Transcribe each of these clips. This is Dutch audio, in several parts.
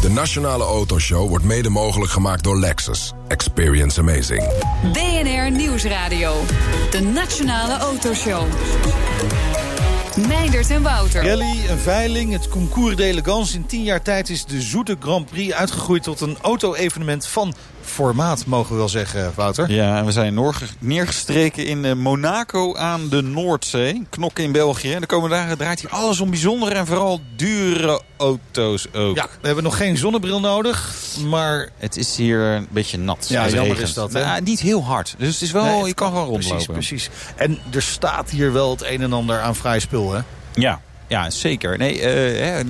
De Nationale Autoshow wordt mede mogelijk gemaakt door Lexus. Experience amazing. BNR Nieuwsradio. De Nationale Autoshow. Meindert en Wouter. Rally, een veiling, het concours d'elegance. In tien jaar tijd is de Zoete Grand Prix uitgegroeid tot een auto-evenement van formaat, mogen we wel zeggen, Wouter. Ja, en we zijn neergestreken in eh, Monaco aan de Noordzee. Knokken in België. De komende dagen draait hier alles om bijzondere en vooral dure auto's ook. Ja, we hebben nog geen zonnebril nodig, maar... Het is hier een beetje nat. Ja, jammer is dat, hè? Nou, niet heel hard. Dus het is wel, je kan gewoon rondlopen. Precies, precies. En er staat hier wel het een en ander aan vrij spul, hè? Ja, ja, zeker. Nee, uh, uh,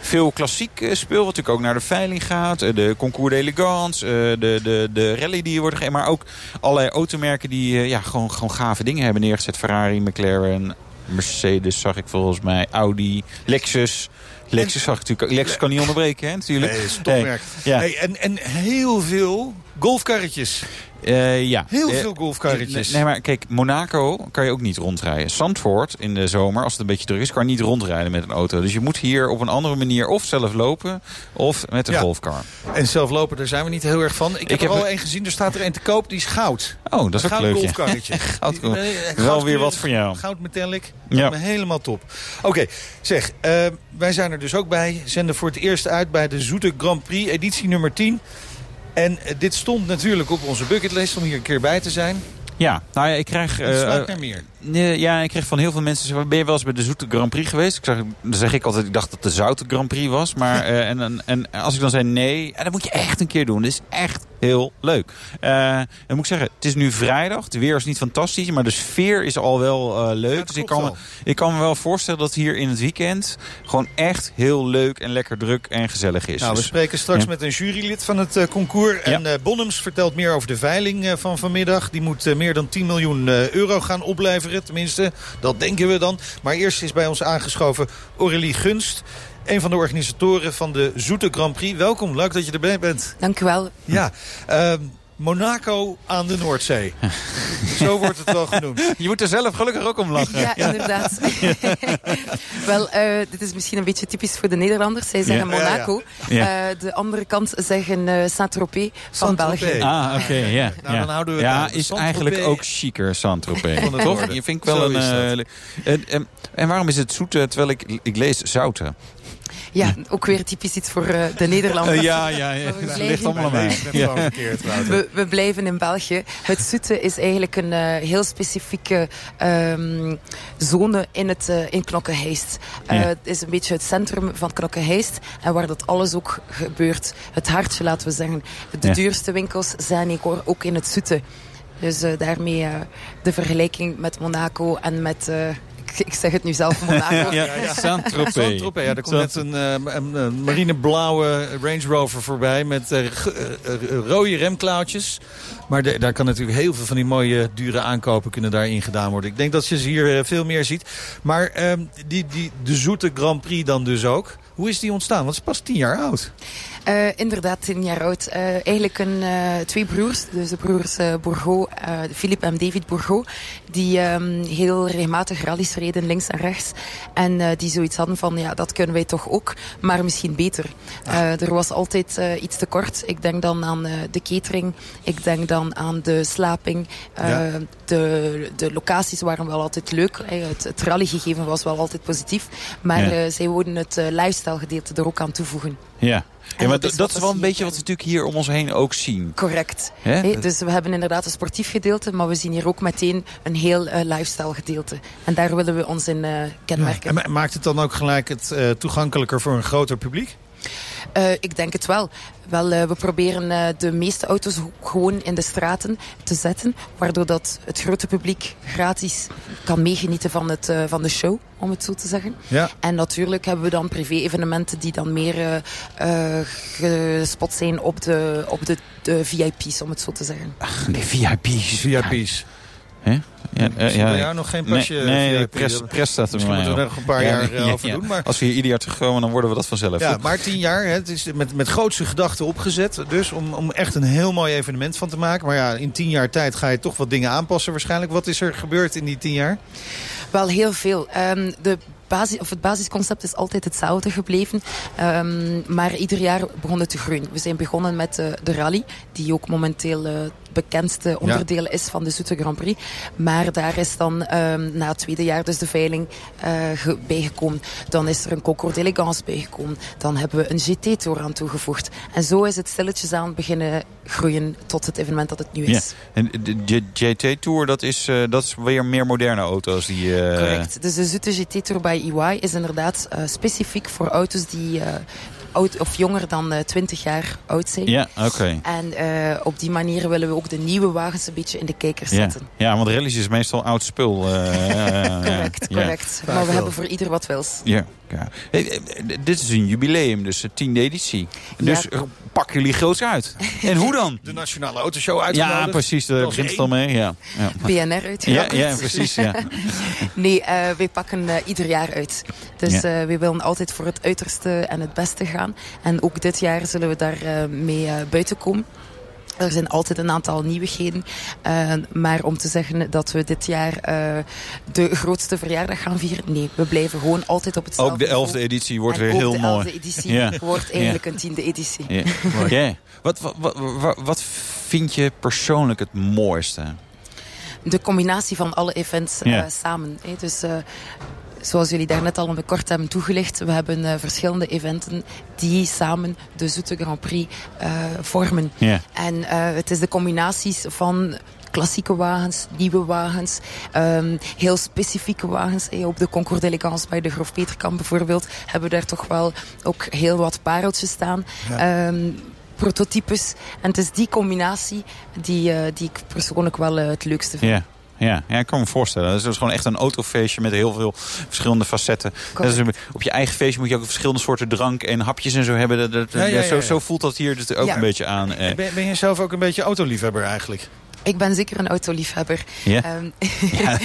veel klassiek speel, wat natuurlijk ook naar de veiling gaat. de Concours d'Elegance, de, de, de rally die wordt gegeven. Maar ook allerlei automerken die ja, gewoon, gewoon gave dingen hebben neergezet. Ferrari, McLaren, Mercedes zag ik volgens mij, Audi, Lexus... Lexus zag ik natuurlijk. Lexus kan niet onderbreken, hè, natuurlijk. Nee, stopmerk. ja. hey, en, en heel veel golfkarretjes. Uh, ja. Heel uh, veel golfkarretjes. Nee, maar kijk, Monaco kan je ook niet rondrijden. Zandvoort in de zomer, als het een beetje druk is, kan je niet rondrijden met een auto. Dus je moet hier op een andere manier of zelf lopen of met een ja. golfkar. En zelf lopen, daar zijn we niet heel erg van. Ik, ik heb, heb er al één gezien, er staat er één te koop, die is goud. Oh, dat is een ook leuk. golfkarretje. goud, goud, Wel weer wat voor jou. Goud metallic. Ja. Helemaal top. Oké, okay, zeg, uh, wij zijn er dus ook bij. Zenden voor het eerst uit bij de Zoete Grand Prix, editie nummer 10. En dit stond natuurlijk op onze bucketlist om hier een keer bij te zijn. Ja, nou ja, ik krijg... Het sluit naar meer. Ja, ik kreeg van heel veel mensen... Ben je wel eens bij de Zoete Grand Prix geweest? Ik zeg, dan zeg ik altijd, ik dacht dat de Zoute Grand Prix was. Maar, uh, en, en, en, als ik dan zei nee, en dat moet je echt een keer doen. Dit is echt heel leuk. Uh, dan moet ik zeggen, het is nu vrijdag. Het weer is niet fantastisch, maar de sfeer is al wel uh, leuk. Ja, dus ik kan, me, ik kan me wel voorstellen dat hier in het weekend... gewoon echt heel leuk en lekker druk en gezellig is. Nou, dus, we spreken straks ja. met een jurylid van het concours. En Bonhams vertelt meer over de veiling van vanmiddag. Die moet meer dan 10 miljoen euro gaan opleveren, tenminste... Dat denken we dan. Maar eerst is bij ons aangeschoven Aurélie Gunst. Een van de organisatoren van de Zoete Grand Prix. Welkom, leuk dat je erbij bent. Dank u wel. Ja, uh, Monaco aan de Noordzee. Zo wordt het wel genoemd. Je moet er zelf gelukkig ook om lachen. Ja, inderdaad. wel, uh, dit is misschien een beetje typisch voor de Nederlanders. Zij zeggen ja. Monaco. Ja, uh, de andere kant zeggen uh, Saint-Tropez van België. Ah, oké, okay, ja. Nou, dan houden we ja, is eigenlijk ook chiquer, Saint-Tropez. Toch? Je vindt wel een... En, en, en, waarom is het zoete, terwijl ik, ik lees zouten? Ja, ook weer typisch iets voor uh, de Nederlanders. Uh, ja, ja, ja. het ligt allemaal aan mij. Ja. We, we, blijven in België. Het Zoete is eigenlijk een uh, heel specifieke um, zone in, het, uh, in Knokkenheist. Ja. Het is een beetje het centrum van Knokkenheist. En waar dat alles ook gebeurt. Het hartje, laten we zeggen. De ja. duurste winkels zijn ook in het Zoete. Dus uh, daarmee uh, de vergelijking met Monaco en met uh, ik zeg het nu zelf, Monaco. ja, ja, ja. Saint-Tropez. Ja. Er komt net een, een, een marineblauwe Range Rover voorbij met uh, rode remklauwtjes. Maar de, daar kan natuurlijk heel veel van die mooie dure aankopen kunnen daarin gedaan worden. Ik denk dat je ze hier veel meer ziet. Maar um, die, die, de zoete Grand Prix dan dus ook. Hoe is die ontstaan? Want het is pas tien jaar oud. Uh, inderdaad, tien jaar oud. Uh, eigenlijk een, uh, twee broers, dus de broers Bourgot, Philippe en David Bourgot, die um, heel regelmatig rallies reden links en rechts. En die zoiets hadden van, ja, dat kunnen wij toch ook, maar misschien beter. Ah. er was altijd iets tekort. Ik denk dan aan de catering, ik denk dan aan de slaping. Ja. de, de locaties waren wel altijd leuk. Het, het rallygegeven was wel altijd positief. Maar ja. zij wouden het lifestyle gedeelte er ook aan toevoegen. Ja. Ja, maar dat is, dat is wel een beetje wat we natuurlijk hier om ons heen ook zien. Correct. Dus we hebben inderdaad een sportief gedeelte, maar we zien hier ook meteen een heel uh, lifestyle gedeelte. En daar willen we ons in uh, kenmerken. Ja. En maakt het dan ook gelijk het uh, toegankelijker voor een groter publiek? Uh, ik denk het wel. Wel, uh, we proberen uh, de meeste auto's gewoon in de straten te zetten. Waardoor dat het grote publiek gratis kan meegenieten van, het, van de show, om het zo te zeggen. Ja. En natuurlijk hebben we dan privé-evenementen die dan meer gespot zijn op de, op de, de VIP's, om het zo te zeggen. Ach, nee, VIP's. VIP's. Hè? Ja, uh, ja, jou nog geen pasje? Nee, nee pres, pres staat er Misschien moeten we er nog een paar jaar uh, over doen. Maar... Als we hier ieder jaar terugkomen, dan worden we dat vanzelf. Ja, maar tien jaar, hè, het is met, met grootste gedachten opgezet. Dus om, om echt een heel mooi evenement van te maken. Maar ja, in tien jaar tijd ga je toch wat dingen aanpassen waarschijnlijk. Wat is er gebeurd in die tien jaar? Wel heel veel. Um, de basis, of het basisconcept is altijd hetzelfde gebleven. Um, maar ieder jaar begon het te groeien. We zijn begonnen met uh, de rally, die ook momenteel uh, bekendste onderdeel is van de Zoete Grand Prix. Maar daar is dan um, na het tweede jaar dus de veiling uh, bijgekomen. Dan is er een Concours d'Elegance bijgekomen. Dan hebben we een GT-tour aan toegevoegd. En zo is het stilletjes aan beginnen groeien tot het evenement dat het nu is. Ja. En de GT-tour, dat is, uh, dat is weer meer moderne auto's? Die, uh... Correct. Dus de Zoete GT-tour bij EY is inderdaad specifiek voor auto's die oud of jonger dan uh, 20 jaar oud zijn. Ja, oké. Okay. En uh, op die manier willen we ook de nieuwe wagens een beetje in de ja. zetten. Ja, want rallies is meestal oud spul. Uh, correct, correct. Maar we hebben voor ieder wat wils. Ja. Ja. Hey, dit is een jubileum, dus de tiende editie. Dus ja. pak jullie groots uit. En hoe dan? De Nationale Autoshow uitgenodigd. Ja, precies. Daar begint het al mee. Ja. Ja. BNR uitgenodigd. Ja, ja, precies. Ja. nee, uh, wij pakken uh, ieder jaar uit. Dus ja. uh, we willen altijd voor het uiterste en het beste gaan. En ook dit jaar zullen we daar mee buiten komen. Er zijn altijd een aantal nieuwigheden. Uh, maar om te zeggen dat we dit jaar uh, de grootste verjaardag gaan vieren... nee, we blijven gewoon altijd op hetzelfde Ook de elfde editie wordt en weer heel mooi. de elfde editie ja. wordt eigenlijk ja. een tiende editie. Ja. wat, wat, wat, wat vind je persoonlijk het mooiste? De combinatie van alle events uh, samen. Hè. Dus zoals jullie daarnet al kort hebben toegelicht, we hebben uh, verschillende eventen die samen de Zoete Grand Prix uh, vormen. Yeah. En uh, het is de combinaties van klassieke wagens, nieuwe wagens, um, heel specifieke wagens. Hey, op de Concours d'Elegance bij de Grof Peterkamp bijvoorbeeld hebben we daar toch wel ook heel wat pareltjes staan. Ja. Um, prototypes. En het is die combinatie die, uh, die ik persoonlijk wel uh, het leukste vind. Ja, ja, ik kan me voorstellen. Dat is dus gewoon echt een autofeestje met heel veel verschillende facetten. Is, op je eigen feestje moet je ook verschillende soorten drank en hapjes en zo hebben. Dat, dat, ja, ja, ja, zo, zo, voelt dat hier dus ook een beetje aan. Ben, ben je zelf ook een beetje autoliefhebber eigenlijk? Ik ben zeker een autoliefhebber. Ja? Um, ja,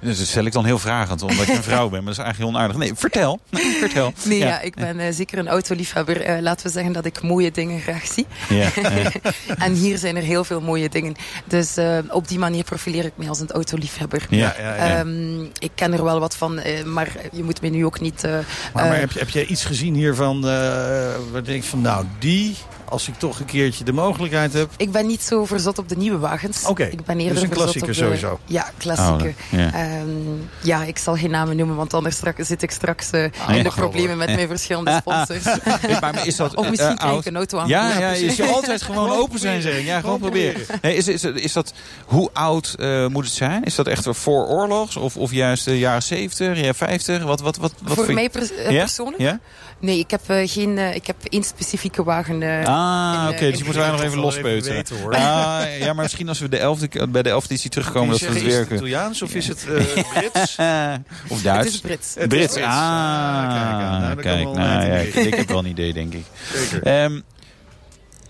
dat stel ik dan heel vragend, omdat ik een vrouw ben. Maar dat is eigenlijk heel onaardig. Nee, vertel. vertel. Nee, ja, ja ik ben uh, zeker een autoliefhebber. Uh, laten we zeggen dat ik mooie dingen graag zie. Ja, en hier zijn er heel veel mooie dingen. Dus uh, op die manier profileer ik mij als een autoliefhebber. Ja, ja, ja. Um, ik ken er wel wat van, maar je moet me nu ook niet... maar, maar heb, je, heb jij iets gezien hiervan, waar denk ik van, nou, die als ik toch een keertje de mogelijkheid heb. Ik ben niet zo verzot op de nieuwe wagens. Oké, ik ben eerder dus een klassieker de, sowieso. Ja, klassieker. Oh, ja. Um, ja. ik zal geen namen noemen, want anders straks, zit ik straks uh, Ah, in de problemen met mijn verschillende sponsors. maar is dat, of misschien uh, krijg ik een auto aan. Ja, ja, is je altijd gewoon open zijn zeggen. Ja, gewoon proberen. Hey, is, is, is dat, hoe oud uh, moet het zijn? Is dat echt voor oorlogs of, of juist de jaren 70, jaren 50? Wat, wat, wat, wat voor mij pers ja? persoonlijk? Ja? Nee, ik heb, uh, geen, uh, ik heb één specifieke wagen. Uh, ah, oké. Okay, dus in moeten wij nog even lospeuteren. Ah, ja, maar misschien als we de elfde, bij de elfde editie terugkomen, dat we het weer Is het Italiaans of is het Brits? of Duits? Het is Brits. Het Brits. Brits. Ah, kijk. Nou, kijk, nou, ja, ik, ik heb wel een idee, denk ik. Zeker. Um,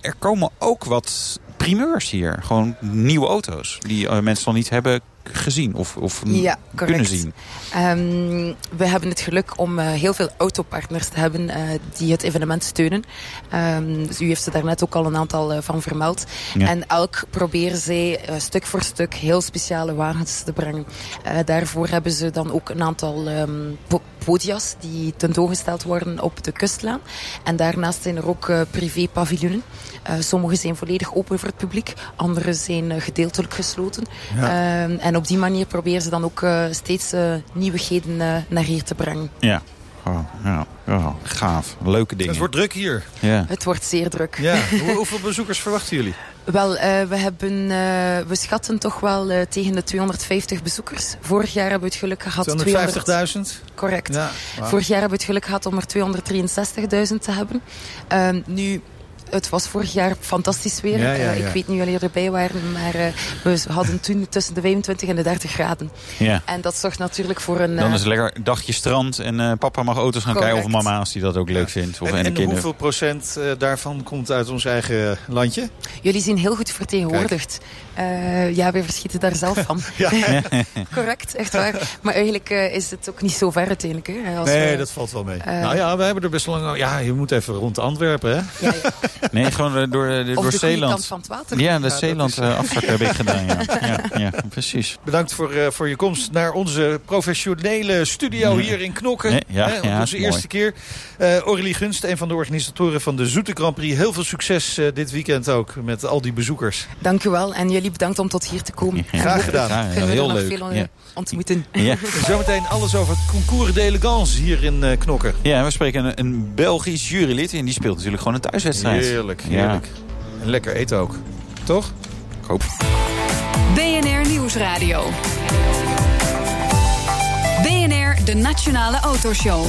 er komen ook wat primeurs hier. Gewoon nieuwe auto's die mensen nog niet hebben gezien of, of ja, kunnen zien. Um, we hebben het geluk om uh, heel veel autopartners te hebben uh, die het evenement steunen. Um, dus u heeft ze daarnet ook al een aantal uh, van vermeld. Ja. En elk proberen zij stuk voor stuk heel speciale wagens te brengen. daarvoor hebben ze dan ook een aantal um, podia's die tentoongesteld worden op de kustlaan. En daarnaast zijn er ook privé paviljoenen. sommige zijn volledig open voor het publiek, andere zijn gedeeltelijk gesloten. Ja. en op die manier proberen ze dan ook uh, steeds uh, nieuwigheden uh, naar hier te brengen. Ja. Oh, ja, ja, gaaf. Leuke dingen. Het wordt druk hier. Ja. Het wordt zeer druk. Ja. Hoe- hoeveel bezoekers verwachten jullie? Wel, eh, we, hebben, eh, we schatten toch wel eh, tegen de 250 bezoekers. Vorig jaar hebben we het geluk gehad... 200 250.000? Correct. Ja. Vorig jaar hebben we het geluk gehad om er 263.000 te hebben. Ehm, nu, het was vorig jaar fantastisch weer. Ja, ja, Eh, ja. ik weet niet of jullie erbij waren, maar eh, we hadden toen tussen de 25 en de 30 graden. ja. En dat zorgt natuurlijk voor een... Dan eh, is het lekker een dagje strand en eh, papa mag auto's gaan Correct. kijken. Of mama als die dat ook leuk vindt. Of, En, en, de en kinderen. hoeveel procent daarvan komt uit ons eigen landje? Jullie zijn heel goed vertegenwoordigd. Eh, ja, we verschieten daar zelf van. Correct, echt waar. Maar eigenlijk eh, is het ook niet zo ver uiteindelijk. Hè, als Nee, we- dat valt wel mee. nou ja, we hebben er best lang... Ja, je moet even rond Antwerpen, hè? Nee, gewoon eh, door, eh, Of door de goede kant Zeeland. van het water. Ja, de dat Zeeland is- eh, afzak heb ik gedaan. Ja, ja, ja precies. Bedankt voor, eh, voor je komst naar onze professionele studio hier in Knokken. Nee, ja, Hè, ja, onze eerste keer. Eh Aurélie Gunst, een van de organisatoren van de Zoete Grand Prix. Heel veel succes eh, dit weekend ook met al die bezoekers. Dank u wel. En jullie bedankt om tot hier te komen. En Graag gedaan. Heel leuk. veel Ja. Ontmoeten. Ja. En zometeen alles over het concours d'élégance hier in eh, Knokken. ja, we spreken een, een Belgisch jurylid. En die speelt natuurlijk gewoon een thuiswedstrijd. Heerlijk, Ja. heerlijk. En lekker eten ook. Toch? Ik hoop. BNR Nieuwsradio. BNR, de Nationale Autoshow.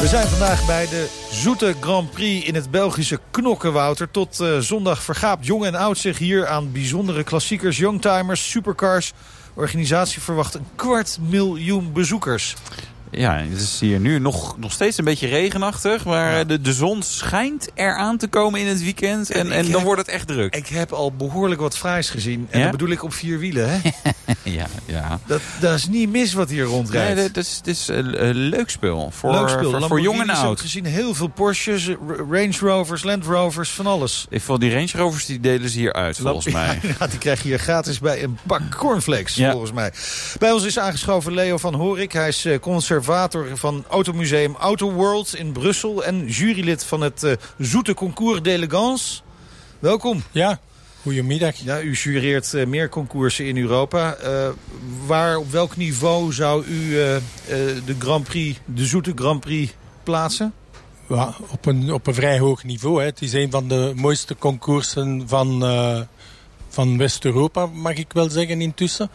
We zijn vandaag bij de Zoete Grand Prix in het Belgische Knokkenwouter. Tot eh, zondag vergaapt jong en oud zich hier aan bijzondere klassiekers, youngtimers, supercars. Organisatie verwacht een kwart miljoen bezoekers. Ja, het is hier nu nog, nog steeds een beetje regenachtig. Maar Ja. de, de zon schijnt eraan te komen in het weekend. En, En dan heb- wordt het echt druk. Ik heb al behoorlijk wat fraais gezien. En Ja? dat bedoel ik op vier wielen. Hè? Ja, ja. Dat, dat is niet mis wat hier Nee, rondrijdt. dit is, dit is een, leuk spul. Voor, Leuk spul. voor, voor jong en heb ik oud. gezien heel veel Porsches, Range Rovers, Land Rovers, van alles. Ik vond die Range Rovers die delen ze hier uit, volgens mij. Ja, die krijg je hier gratis bij een pak cornflakes, volgens mij. Bij ons is aangeschoven Leo van Horik. Hij is eh, conservator van Automuseum Auto World in Brussel... en jurylid van het eh, Zoete Concours d'Elegance. Welkom. Ja, goedemiddag. Ja, u jureert eh, meer concoursen in Europa. Eh, waar, op welk niveau zou u de Grand Prix, de Zoete Grand Prix plaatsen? Ja, op, een, op een vrij hoog niveau. Hè. Het is een van de mooiste concoursen van, van West-Europa, mag ik wel zeggen intussen.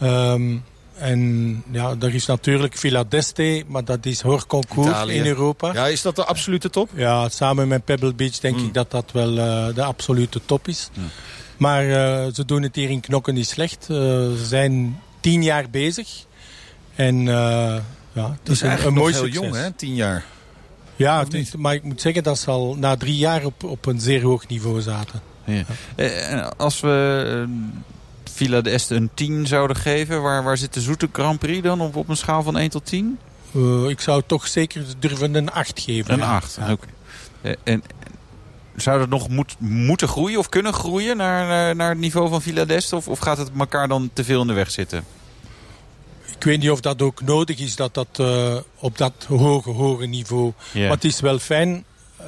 Ehm, en ja, er is natuurlijk Villa d'Este, maar dat is hoorconcours Italië. in Europa. Ja. Ja, is dat de absolute top? samen met Pebble Beach denk Mm. ik dat dat wel eh, de absolute top is. Maar eh, ze doen het hier in Knokken niet slecht. Eh, ze zijn tien jaar bezig. En ja, het Dat is een, een mooi nog heel succes. jong, hè? Tien jaar. Ja, is- maar ik moet zeggen dat ze al na drie jaar op, op een zeer hoog niveau zaten. Ja. Eh, en als we Villa d'Este een 10 zouden geven... Waar, waar zit de Zoete Grand Prix dan op, op een schaal van 1 tot 10? Eh, ik zou toch zeker durven een 8 geven. Een ja. 8. Ja. Oké. Eh, en, zou dat nog moet, moeten groeien of kunnen groeien naar, naar, naar het niveau van Villa d'Este? Of, of gaat het elkaar dan te veel in de weg zitten? Ik weet niet of dat ook nodig is dat dat eh, op dat hoge, hoge niveau. Ja. Maar het is wel fijn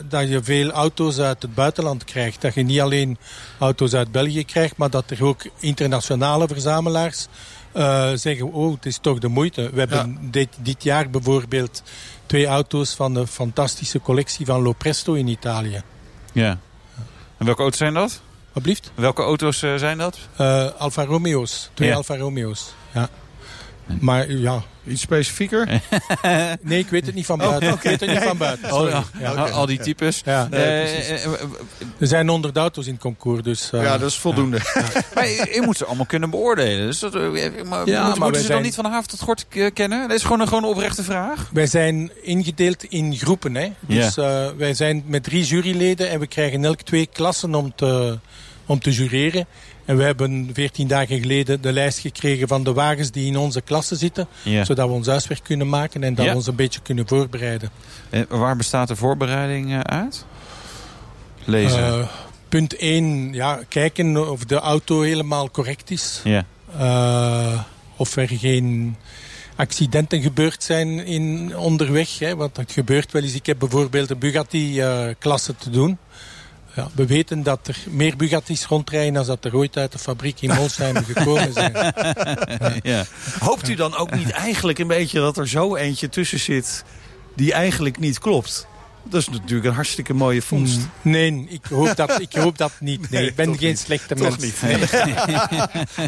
dat je veel auto's uit het buitenland krijgt. Dat je niet alleen auto's uit België krijgt, maar dat er ook internationale verzamelaars eh, zeggen, oh, het is toch de moeite. We hebben dit, dit jaar bijvoorbeeld twee auto's van de fantastische collectie van Lopresto in Italië. Ja. En welke auto's zijn dat? Alsjeblieft. Welke auto's eh, zijn dat? Eh, Alfa Romeo's. Twee Ja. Alfa Romeo's. Ja. Maar ja, Iets specifieker? nee, ik weet het niet van buiten. Ik weet het niet van buiten. Ja, Ja. al die types. Ja. Er zijn honderd auto's in het concours, dus... eh, ja, dat is voldoende. maar je, je moet ze allemaal kunnen beoordelen. Dus dat, eh, maar, Ja, moet- maar moeten ze dan niet van de haven tot gort kennen? Dat is gewoon een, gewoon een oprechte vraag. Wij zijn ingedeeld in groepen. Hè? Dus eh, wij zijn met drie juryleden en we krijgen elk twee klassen om te, om te jureren. En we hebben veertien dagen geleden de lijst gekregen van de wagens die in onze klasse zitten. Ja. Zodat we ons huiswerk kunnen maken en dat Ja. we ons een beetje kunnen voorbereiden. En waar bestaat de voorbereiding eh, uit? Lezen. Eh, punt 1, ja, kijken of de auto helemaal correct is. ja. Eh, of er geen accidenten gebeurd zijn in, onderweg. Hè, want dat gebeurt wel eens. Ik heb bijvoorbeeld een Bugatti-klasse te doen. Ja, we weten dat er meer Bugattis rondrijden dan dat er ooit uit de fabriek in Molsheim gekomen zijn. ja. Hoopt u dan ook niet eigenlijk een beetje dat er zo eentje tussen zit... die eigenlijk niet klopt. Dat is natuurlijk een hartstikke mooie vondst. Mm, Nee, ik hoop dat, ik hoop dat niet. Nee, Nee, ik ben geen niet. slechte mens. niet.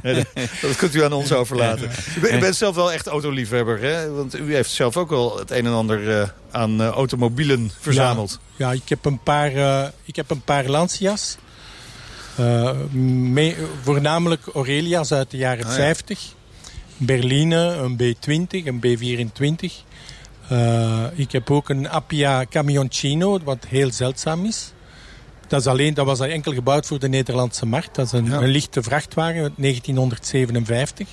Nee, dat kunt u aan ons overlaten. U bent, zelf wel echt autoliefhebber, hè? Want u heeft zelf ook wel het een en ander eh, aan eh, automobielen verzameld. Ja, ik heb een paar, eh, ik heb een paar Lancia's. Mee- voornamelijk Aurelia's uit de jaren Ah, ja. 50. Berline, een B20, een B24. Eh, ik heb ook een Appia Camioncino, wat heel zeldzaam is. Dat, is alleen, dat was enkel gebouwd voor de Nederlandse markt. Dat is een, Ja. een lichte vrachtwagen uit 1957.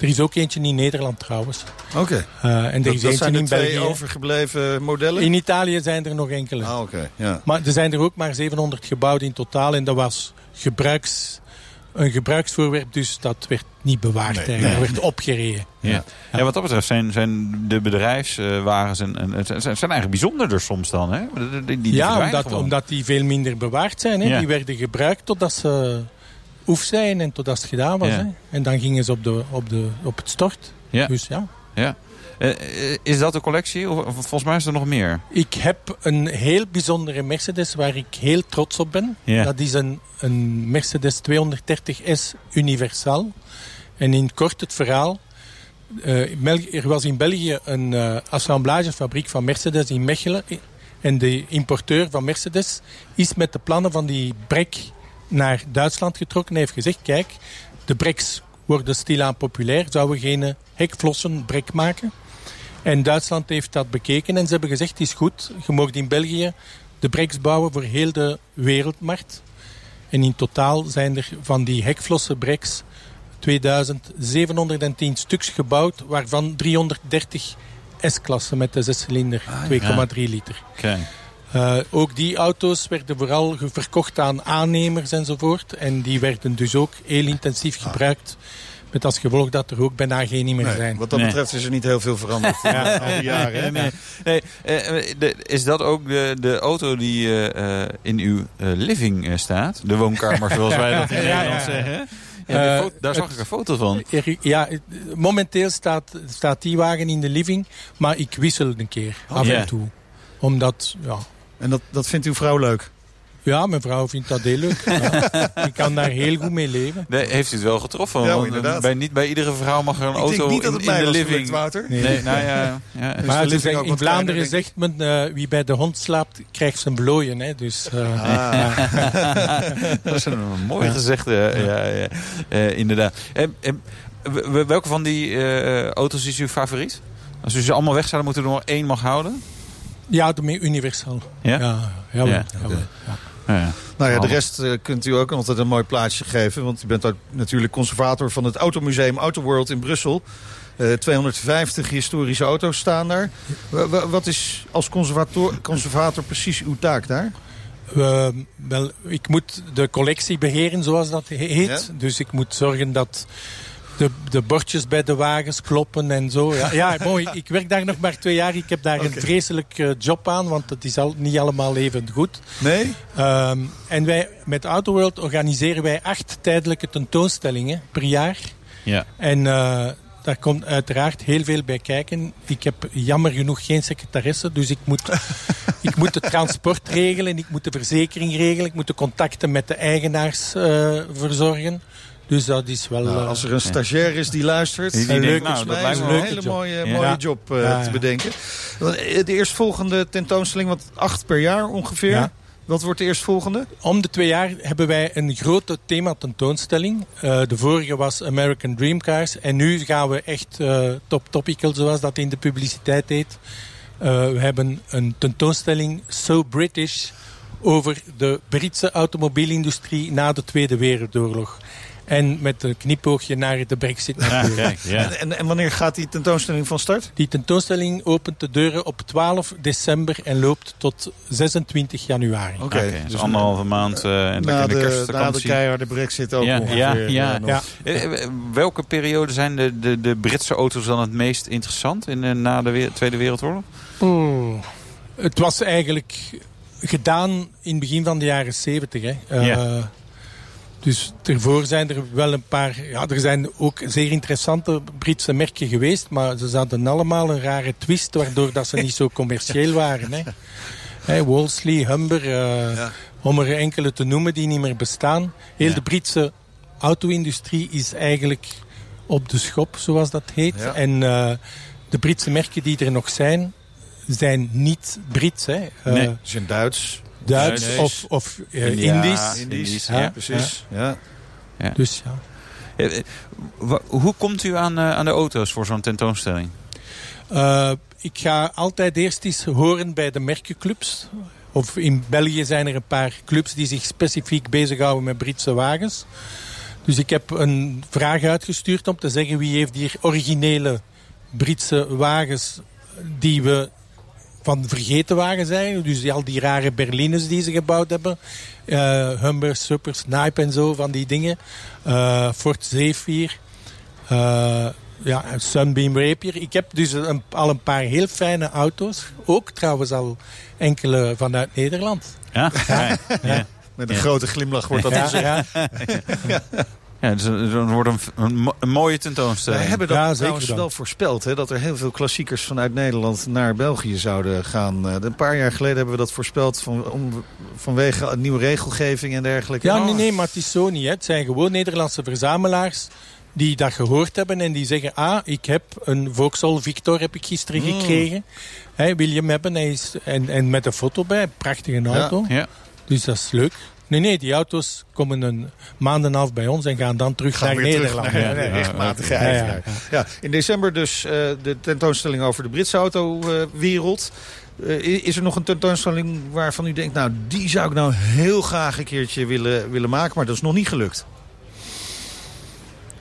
Er is ook eentje in Nederland trouwens. Oké. Eh, en er is dat eentje in twee België. overgebleven modellen? In Italië zijn er nog enkele. Ah, oké. Ja. Maar er zijn er ook maar 700 gebouwd in totaal. En dat was gebruiks, een gebruiksvoorwerp, dus dat werd niet bewaard Nee, werd opgereden. Ja. Ja, wat dat betreft zijn, zijn de bedrijfswagens en, en, zijn, zijn eigenlijk bijzonderder soms dan. Hè? Die, die, die ja, omdat, gewoon. omdat die veel minder bewaard zijn. Hè. Ja. Die werden gebruikt totdat ze oef zijn en totdat het gedaan was. Hè. En dan gingen ze op, de, op, de, op het stort. Dus ja. Ja. Eh, eh, is dat de collectie? Of, volgens mij is er nog meer. Ik heb een heel bijzondere Mercedes waar ik heel trots op ben. Dat is een, een Mercedes 230S Universal. En in kort het verhaal. Eh, er was in België een assemblagefabriek van Mercedes in Mechelen. En de importeur van Mercedes is met de plannen van die brek naar Duitsland getrokken. En heeft gezegd, kijk, de breks worden stilaan populair. Zouden we geen hekvlossen brek maken? En Duitsland heeft dat bekeken en ze hebben gezegd, het is goed. Je mag in België de breks bouwen voor heel de wereldmarkt. En in totaal zijn er van die hekvlossen breks 2710 stuks gebouwd, waarvan 330 S-klassen met de zescilinder, 2,3 liter. Eh, ook die auto's werden vooral verkocht aan aannemers enzovoort. En die werden dus ook heel intensief gebruikt. Met als gevolg dat er ook bijna geen niet meer Nee, zijn. wat dat Nee. betreft is er niet heel veel veranderd ja. al die jaren. hè? Nee, nee. Eh, eh, de- is dat ook de, de auto die eh, eh, in uw eh, living eh, staat? De woonkamer, zoals wij dat in Nederland ja, ja. zeggen. Ja, foto- daar zag ik een foto van. Ja, momenteel staat, staat die wagen in de living, maar ik wissel een keer af en toe. Omdat, ja, En dat, dat vindt uw vrouw leuk? Ja, mijn vrouw vindt dat heel leuk. Ja. Ik kan daar heel goed mee leven. Nee, heeft u het wel getroffen? Ja, Want, inderdaad. Bij, niet bij iedere vrouw mag er een Ik auto denk niet dat in, het in mij de was living. gelukt, Wouter. Nee. Nee, nou ja. ja. Dus maar ook in Vlaanderen kleiner, zegt men, eh, wie bij de hond slaapt, krijgt zijn blooien. Hè. Dus, eh, Ah. dat is een mooi gezegd, ja, ja, ja. Eh, inderdaad. Eh, eh, w- welke van die eh, auto's is uw favoriet? Als u ze allemaal weg zouden moeten, er nog één mag houden? ja, de meer universal. Ja? Ja, Ja, jawel. Ja. Ja. Nou ja, de rest eh, kunt u ook altijd een mooi plaatsje geven. Want u bent ook natuurlijk conservator van het Automuseum Autoworld in Brussel. Eh 250 historische auto's staan daar. Wa- wa- Wat is als conservator, conservator precies uw taak daar? Eh, wel, ik moet de collectie beheren, zoals dat he- heet. Ja? Dus ik moet zorgen dat de, de bordjes bij de wagens kloppen en zo. Ja, ja mooi. Ik werk daar nog maar twee jaar. Ik heb daar een vreselijk eh, job aan, want het is al, niet allemaal even goed. Nee? Ehm, en wij, met Autoworld organiseren wij acht tijdelijke tentoonstellingen per jaar. Ja. En eh, daar komt uiteraard heel veel bij kijken. Ik heb jammer genoeg geen secretaresse, dus ik moet, ik moet het transport regelen, ik moet de verzekering regelen, ik moet de contacten met de eigenaars eh, verzorgen. Dus dat is wel... Nou, eh, als er een stagiair is die luistert, Die- die dan denkt, is nou, dat mij lijkt me een hele job. mooie, Ja. mooie Ja. job eh, Ja, te bedenken. Eh, De eerstvolgende tentoonstelling, wat acht per jaar ongeveer. Ja. Wat wordt de eerstvolgende? Om de twee jaar hebben wij een grote thematentoonstelling. Eh de vorige was American Dream Cars. En nu gaan we echt eh, top topical, zoals dat in de publiciteit heet. Eh, we hebben een tentoonstelling So British over de Britse automobielindustrie na de Tweede Wereldoorlog. En met een knipoogje naar de brexit ja. En, en wanneer gaat die tentoonstelling van start? Die tentoonstelling opent de deuren op 12 december en loopt tot 26 januari. Oké, Oké, dus anderhalve maand eh, en dan na in de, de, na de kerstvakantie. keiharde brexit ook Ja, ongeveer. ja, eh, ja. Ja. Eh, welke periode zijn de, de, de Britse auto's dan het meest interessant in, na de we- Tweede Wereldoorlog? Het was eigenlijk gedaan in het begin van de jaren 70. Hè. Eh, Ja. Dus daarvoor zijn er wel een paar... Ja, er zijn ook zeer interessante Britse merken geweest, maar ze hadden allemaal een rare twist, waardoor dat ze niet zo commercieel waren. Hè. Hey, Wolseley, Humber, uh, om er enkele te noemen die niet meer bestaan. Heel Ja. de Britse auto-industrie is eigenlijk op de schop, zoals dat heet. Ja. En eh, de Britse merken die er nog zijn, zijn niet Brits. Hè. Eh, Nee. Ze zijn Duits. Duits Duits. of, of Ja. Indisch. Indisch. Indisch, Ja, ja. precies. Ja. Dus ja. Eh, eh, Hoe komt u aan, eh, aan de auto's voor zo'n tentoonstelling? Eh, ik ga altijd eerst eens horen bij de merkenclubs. Of in België zijn er een paar clubs die zich specifiek bezighouden met Britse wagens. Dus ik heb een vraag uitgestuurd om te zeggen wie heeft hier originele Britse wagens die we van vergeten wagens zijn. Dus al die rare berlines die ze gebouwd hebben. Eh Humber, Super, Snipe en zo van die dingen. Eh Ford Zephyr. Eh, ja, Sunbeam Rapier. Ik heb dus een, al een paar heel fijne auto's. Ook trouwens al enkele vanuit Nederland. Ja, ja. ja. Met een Ja. grote glimlach wordt dat Ja, gezegd. ja. Ja, dus er wordt een, een, mo- een mooie Wij tentoonstelling. hebben dat Ja, trouwens dan. wel voorspeld. Hè, dat er heel veel klassiekers vanuit Nederland naar België zouden gaan. Eh, een paar jaar geleden hebben we dat voorspeld van, om, vanwege een nieuwe regelgeving en dergelijke. Ja, Oh, nee, nee, maar het is zo niet. Hè. Het zijn gewoon Nederlandse verzamelaars die dat gehoord hebben en die zeggen... Ah, ik heb een Vauxhall Victor heb ik gisteren Mm. gekregen. Hè, wil je hem hebben? Hij is, en, en met een foto bij. Prachtige auto. Ja. Dus dat is leuk. Nee, nee, die auto's komen een maand en half bij ons en gaan dan terug Gaan naar weer Nederland. terug naar Ja, de ja. Ja, in december dus eh, de tentoonstelling over de Britse autowereld. Eh, is er nog een tentoonstelling waarvan u denkt... nou, die zou ik nou heel graag een keertje willen, willen maken... maar dat is nog niet gelukt.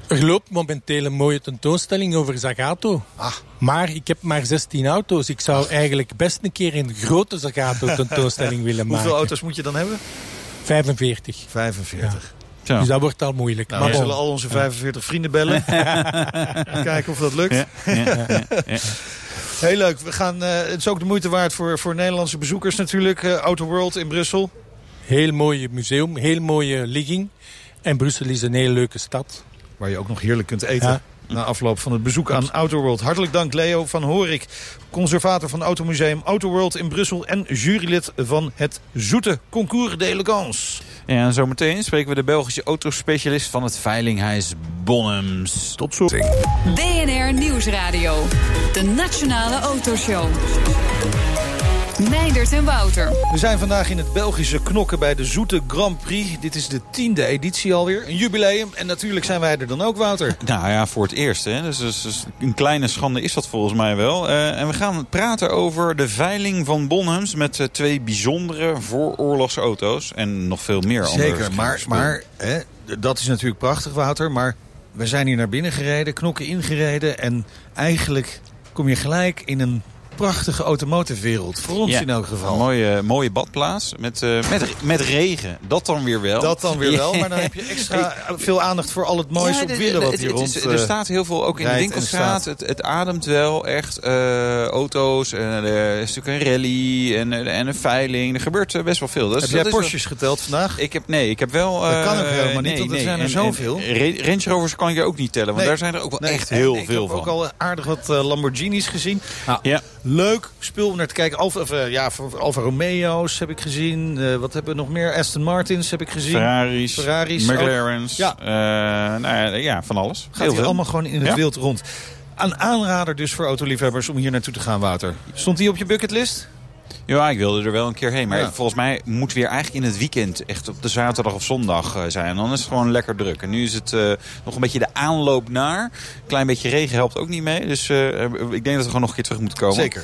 Er loopt momenteel een mooie tentoonstelling over Zagato. Ah. Maar ik heb maar 16 auto's. Ik zou eigenlijk best een keer een grote Zagato tentoonstelling willen maken. Hoeveel auto's moet je dan hebben? 45. 45. Zo. Dus dat wordt al moeilijk. Nou, maar we zullen al onze 45 vrienden bellen. Kijken of dat lukt. Ja, ja, ja, ja. Heel leuk. We gaan, eh, het is ook de moeite waard voor, voor Nederlandse bezoekers natuurlijk. eh Auto World in Brussel. Heel mooi museum, heel mooie ligging. En Brussel is een hele leuke stad. Waar je ook nog heerlijk kunt eten. Ja. Na afloop van het bezoek aan Auto World. Hartelijk dank Leo van Horik. Conservator van Automuseum Auto World in Brussel. En jurylid van het Zoete Concours d'Elegance. Ja, en zometeen spreken we de Belgische autospecialist van het Veilinghuis Bonhams. Tot zo. BNR Nieuwsradio. De Nationale Autoshow. Meindert en Wouter. We zijn vandaag in het Belgische knokken bij de Zoete Grand Prix. Dit is de tiende editie alweer. Een jubileum. En natuurlijk zijn wij er dan ook, Wouter. Nou ja, voor het eerst. Hè. Dus, dus- dus een kleine schande is dat volgens mij wel. Eh, en we gaan praten over de veiling van Bonhams... met eh, twee bijzondere vooroorlogse auto's. En nog veel meer andere Zeker, maar, maar hè, dat is natuurlijk prachtig, Wouter. Maar we zijn hier naar binnen gereden, knokken ingereden. En eigenlijk kom je gelijk in een prachtige automotive wereld. Voor ons Ja, in elk geval. Een mooie, mooie badplaats met, eh, met, met regen. Dat dan weer wel. Dat dan weer wel, maar dan heb je extra veel aandacht voor al het moois Ja, op willen wat hier rond is- eh, Er staat heel veel, ook in de winkelstraat. Het, het ademt wel echt eh, auto's. En er is natuurlijk een rally en, eh, en een veiling. Er gebeurt eh, best wel veel. Is- Heb jij wel- Porsches geteld vandaag? Ik heb, nee, ik heb wel... Dat eh, kan ook helemaal niet, nee, want er nee. zijn er En- zoveel. en Range Rovers kan ik er ook niet tellen, want Nee. daar zijn er ook wel echt heel ik veel heb van. ook al aardig wat eh, Lamborghinis gezien. Ja. Leuk spul om naar te kijken. Alfa, of, eh, ja, Alfa Romeo's heb ik gezien. Eh, wat hebben we nog meer? Aston Martins heb ik gezien. Ferraris, Ferraris McLaren's, Ja. ja. nou ja, ja, van alles. Gaat heel veel. allemaal gewoon in het Ja. wild rond. Een aanrader dus voor autoliefhebbers om hier naartoe te gaan, Wouter. Stond die op je bucketlist? Ja, ik wilde er wel een keer heen. Maar Ja. volgens mij moet weer eigenlijk in het weekend, echt op de zaterdag of zondag eh, zijn. Dan is het gewoon lekker druk. En nu is het eh, nog een beetje de aanloop naar. Een klein beetje regen helpt ook niet mee. Dus eh, ik denk dat we gewoon nog een keer terug moeten komen. Zeker.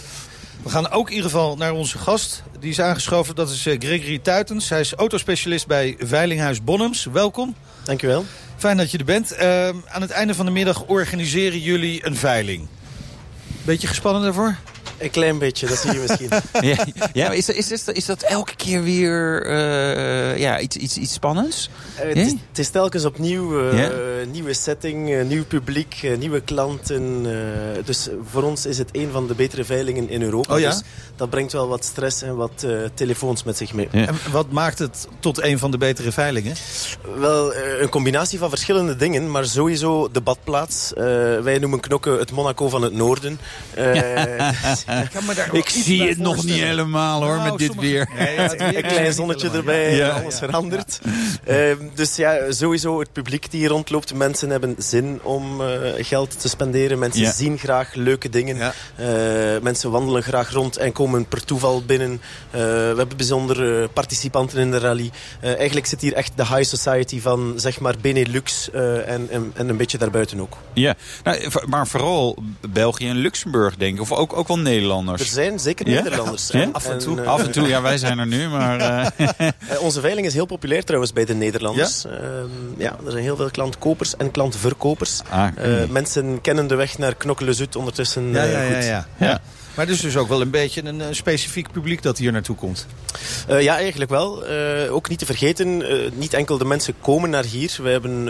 We gaan ook in ieder geval naar onze gast. Die is aangeschoven. Dat is eh, Gregory Tuitens. Hij is autospecialist bij Veilinghuis Bonhams. Welkom. Dankjewel. Fijn dat je er bent. Eh, aan het einde van de middag organiseren jullie een veiling. Beetje gespannen daarvoor? Een klein beetje, dat zie je misschien. ja, ja maar is, is, is, is dat elke keer weer eh, ja, iets, iets, iets spannends? Uh, het, is, het, is, telkens opnieuw uh, Ja? nieuwe setting, nieuw publiek, nieuwe klanten. dus voor ons is het een van de betere veilingen in Europa. Oh ja? Dus dat brengt wel wat stress en wat telefoons met zich mee. En wat maakt het tot een van de betere veilingen? Wel, eh, een combinatie van verschillende dingen, maar sowieso de badplaats. Uh, wij noemen Knokke het Monaco van het Noorden. Ik zie het nog niet helemaal hoor, nou, met dit sommige... weer. Ja, ja, een klein zonnetje erbij, ja, alles verandert. Uh, dus ja, sowieso het publiek die hier rondloopt. Mensen hebben zin om uh, geld te spenderen. Mensen zien graag leuke dingen. Uh, mensen wandelen graag rond en komen per toeval binnen. Uh, we hebben bijzondere participanten in de rally. Uh, eigenlijk zit hier echt de high society van zeg maar Benelux uh, en, en, en, een beetje daarbuiten ook. Ja, nou, maar vooral België en Luxemburg denk ik. Of ook, ook wel Nederlanders. Er zijn zeker ja? Nederlanders. Ja? Af en toe. Af en toe, ja wij zijn er nu. Maar, uh... onze veiling is heel populair trouwens bij de Nederlanders. Ja, ja er zijn heel veel klantkopers en klantverkopers. Ah, mensen kennen de weg naar Knokkelen-Zuid ondertussen ja, ja, goed. ja, ja. Maar dus dus ook wel een beetje een, een specifiek publiek dat hier naartoe komt. Uh, ja, eigenlijk wel. Uh, ook niet te vergeten, uh, niet enkel de mensen komen naar hier. We hebben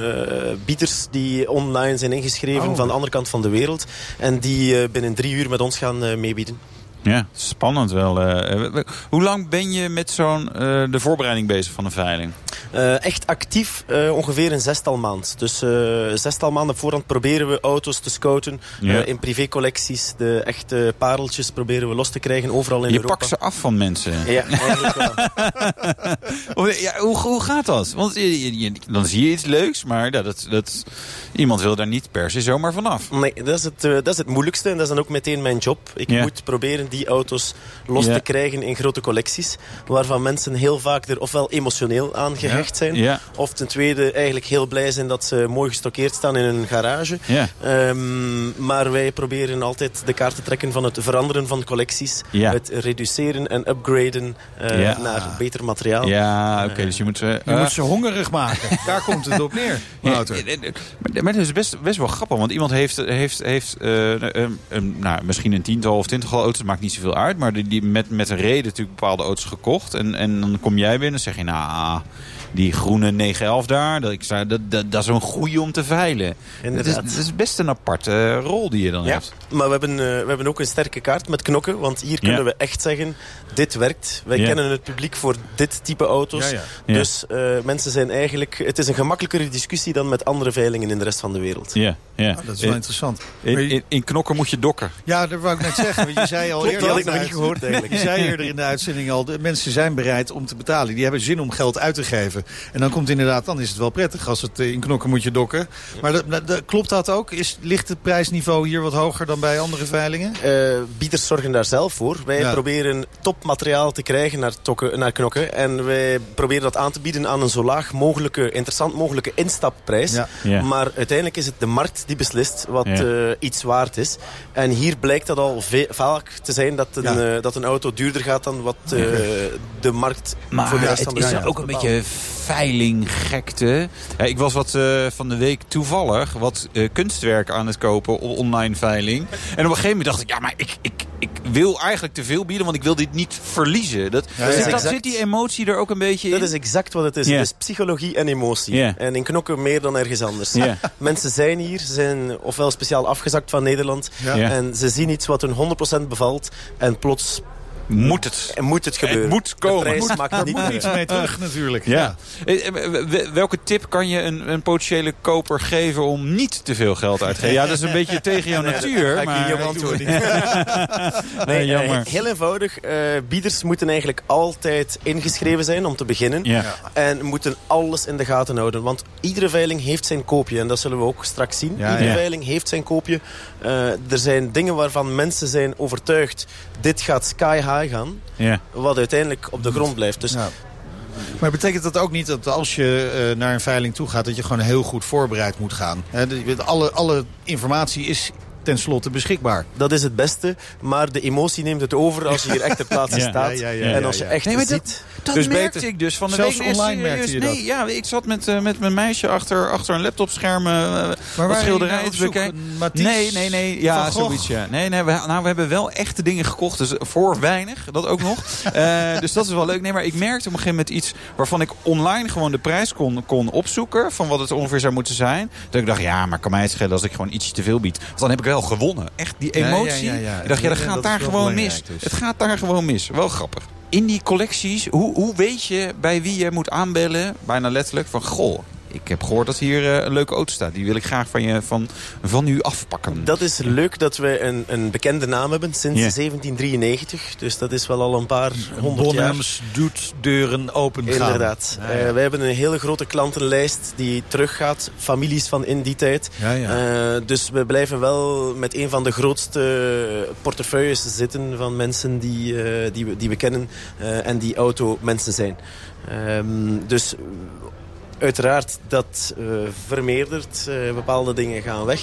bieders die online zijn ingeschreven Oh. van de andere kant van de wereld. En die binnen drie uur met ons gaan meebieden. Ja, spannend wel. Uh, hoe lang ben je met zo'n uh, de voorbereiding bezig van een veiling? Uh, echt actief ongeveer een zestal maand. Dus zestal maanden voorhand proberen we auto's te scouten. Ja. in privécollecties, de echte pareltjes proberen we los te krijgen overal in je Europa. Je pakt ze af van mensen. Ja, eigenlijk wel. ja, hoe, hoe gaat dat? Want je, je, dan zie je iets leuks, maar dat, dat, dat, iemand wil daar niet per se zomaar vanaf. Nee, dat is, het, dat is het moeilijkste en dat is dan ook meteen mijn job. Ik Ja. moet proberen die auto's los Ja. te krijgen in grote collecties. Waarvan mensen heel vaak er ofwel emotioneel aan gehecht zijn. Ja. Of ten tweede eigenlijk heel blij zijn dat ze mooi gestockeerd staan in een garage. Ja. Ehm, maar wij proberen altijd de kaart te trekken van het veranderen van collecties. Ja. Het reduceren en upgraden eh, Ja. naar beter materiaal. Ja, oké, dus je moet ze... Je eh, moet ze hongerig maken. Daar komt het op neer, Wouter. eh, eh, maar- dat is best, best wel grappig. Want iemand heeft, heeft, heeft eh, nou, misschien een tiental of twintigtal auto's. maakt niet zoveel uit. Maar die, met, met een reden natuurlijk bepaalde auto's gekocht. En, en dan kom jij binnen en zeg je... Nou, die groene 911 daar. Dat, ik zei, dat, dat, dat is een goeie om te veilen. Het is, Inderdaad. het is best een aparte eh, rol die je dan Ja, hebt. maar we hebben, eh, we hebben ook een sterke kaart met knokken. Want hier kunnen Ja. we echt zeggen, dit werkt. Wij Ja. kennen het publiek voor dit type auto's. Ja, ja. Ja. Dus eh, mensen zijn eigenlijk... Het is een gemakkelijkere discussie dan met andere veilingen in de rest van de wereld. Ja, ja. Oh, dat is wel in, interessant. in, in, in knokken moet je dokken. Ja, dat wou ik net zeggen. Want je zei al Klopt, eerder... dat had ik nog in de niet gehoord eigenlijk. Je zei eerder in de uitzending al, de mensen zijn bereid om te betalen. Die hebben zin om geld uit te geven. En dan komt inderdaad, dan is het wel prettig als het eh, in knokken moet je dokken. Maar dat, dat- dat- klopt dat ook? Is, ligt het prijsniveau hier wat hoger dan bij andere veilingen? Eh, bieders zorgen daar zelf voor. Wij Ja. proberen topmateriaal te krijgen naar, tokken, naar knokken. En wij proberen dat aan te bieden aan een zo laag mogelijke, interessant mogelijke instapprijs. Ja. Ja. Maar uiteindelijk is het de markt die beslist wat Ja. eh, iets waard is. En hier blijkt dat al vaak te zijn dat een, Ja. dat een auto duurder gaat dan wat eh, de markt Maar voor de rest het van de is wereld ook een beetje veilinggekte. Ja, ik was wat eh, van de week toevallig wat eh, kunstwerk aan het kopen op online veiling. En op een gegeven moment dacht ik, ja, maar ik, ik, ik wil eigenlijk te veel bieden, want ik wil dit niet verliezen. Dat, Ja, zit, dat, zit die emotie er ook een beetje Dat in? is exact wat het is. Is psychologie en emotie. En in knokken meer dan ergens anders. Mensen zijn hier, ze zijn ofwel speciaal afgezakt van Nederland. En ze zien iets wat hun 100% bevalt. En plots Moet het. moet het gebeuren. moet komen. Prijs Moet- het moet iets mee terug natuurlijk. Ja. Eh, eh, Welke tip kan je een, een potentiële koper geven om niet te veel geld uit te geven? Ja, dat is een beetje tegen jouw natuur. Ik maar... niet op antwoorden. Nee, jammer. eh, heel eenvoudig. eh, bieders moeten eigenlijk altijd ingeschreven zijn om te beginnen. Ja. En moeten alles in de gaten houden. Want iedere veiling heeft zijn koopje. En dat zullen we ook straks zien. Ja, iedere ja. veiling heeft zijn koopje. Eh, er zijn dingen waarvan mensen zijn overtuigd... dit gaat sky high gaan. Ja. Wat uiteindelijk op de grond blijft. Dus Ja. Maar betekent dat ook niet dat als je eh, naar een veiling toe gaat... dat je gewoon heel goed voorbereid moet gaan? Hè, de- alle, alle informatie is tenslotte beschikbaar. dat is het beste. Maar de emotie neemt het over als je hier echt ter plaatse Ja. staat. Ja, ja, ja, en als je echt Nee, maar dat- ziet... dat Dus merkte beter- ik dus van de zelfs week. Nee, online merkte je dat? Nee, ja, ik zat met, eh, met mijn meisje achter, achter een laptopscherm eh, wat schilderijen te bekijken. Nee, nee, nee. Ja, zoiets, ja. Nee, nee, we, nou, we hebben wel echte dingen gekocht. Dus voor weinig, dat ook nog. Eh, dus dat is wel leuk. Nee, maar ik merkte op een gegeven moment iets... waarvan ik online gewoon de prijs kon, kon opzoeken... van wat het ongeveer zou moeten zijn. Dat ik dacht, ja, maar kan mij het schelen als ik gewoon ietsje te veel bied. Want dan heb ik wel gewonnen. Echt, die ja, emotie. ja, ja. Ik dacht, ja, dat gaat daar gewoon mis. dus. Het gaat daar gewoon mis. Wel grappig. In die collecties, hoe, hoe weet je bij wie je moet aanbellen? Bijna letterlijk van, goh, ik heb gehoord dat hier eh, een leuke auto staat. Die wil ik graag van, je, van, van u afpakken. Dat is leuk dat we een, een bekende naam hebben sinds Ja. 1793. Dus dat is wel al een paar honderd jaar. Bonhams doet deuren open gaan. Inderdaad. Ja, ja. Eh, wij hebben een hele grote klantenlijst die teruggaat. Families van in die tijd. Ja, ja. Eh, dus we blijven wel met een van de grootste portefeuilles zitten van mensen die, eh, die, we, die we kennen eh, en die automensen zijn. Ehm, dus eh, uiteraard dat eh, vermeerdert. Eh, bepaalde dingen gaan weg.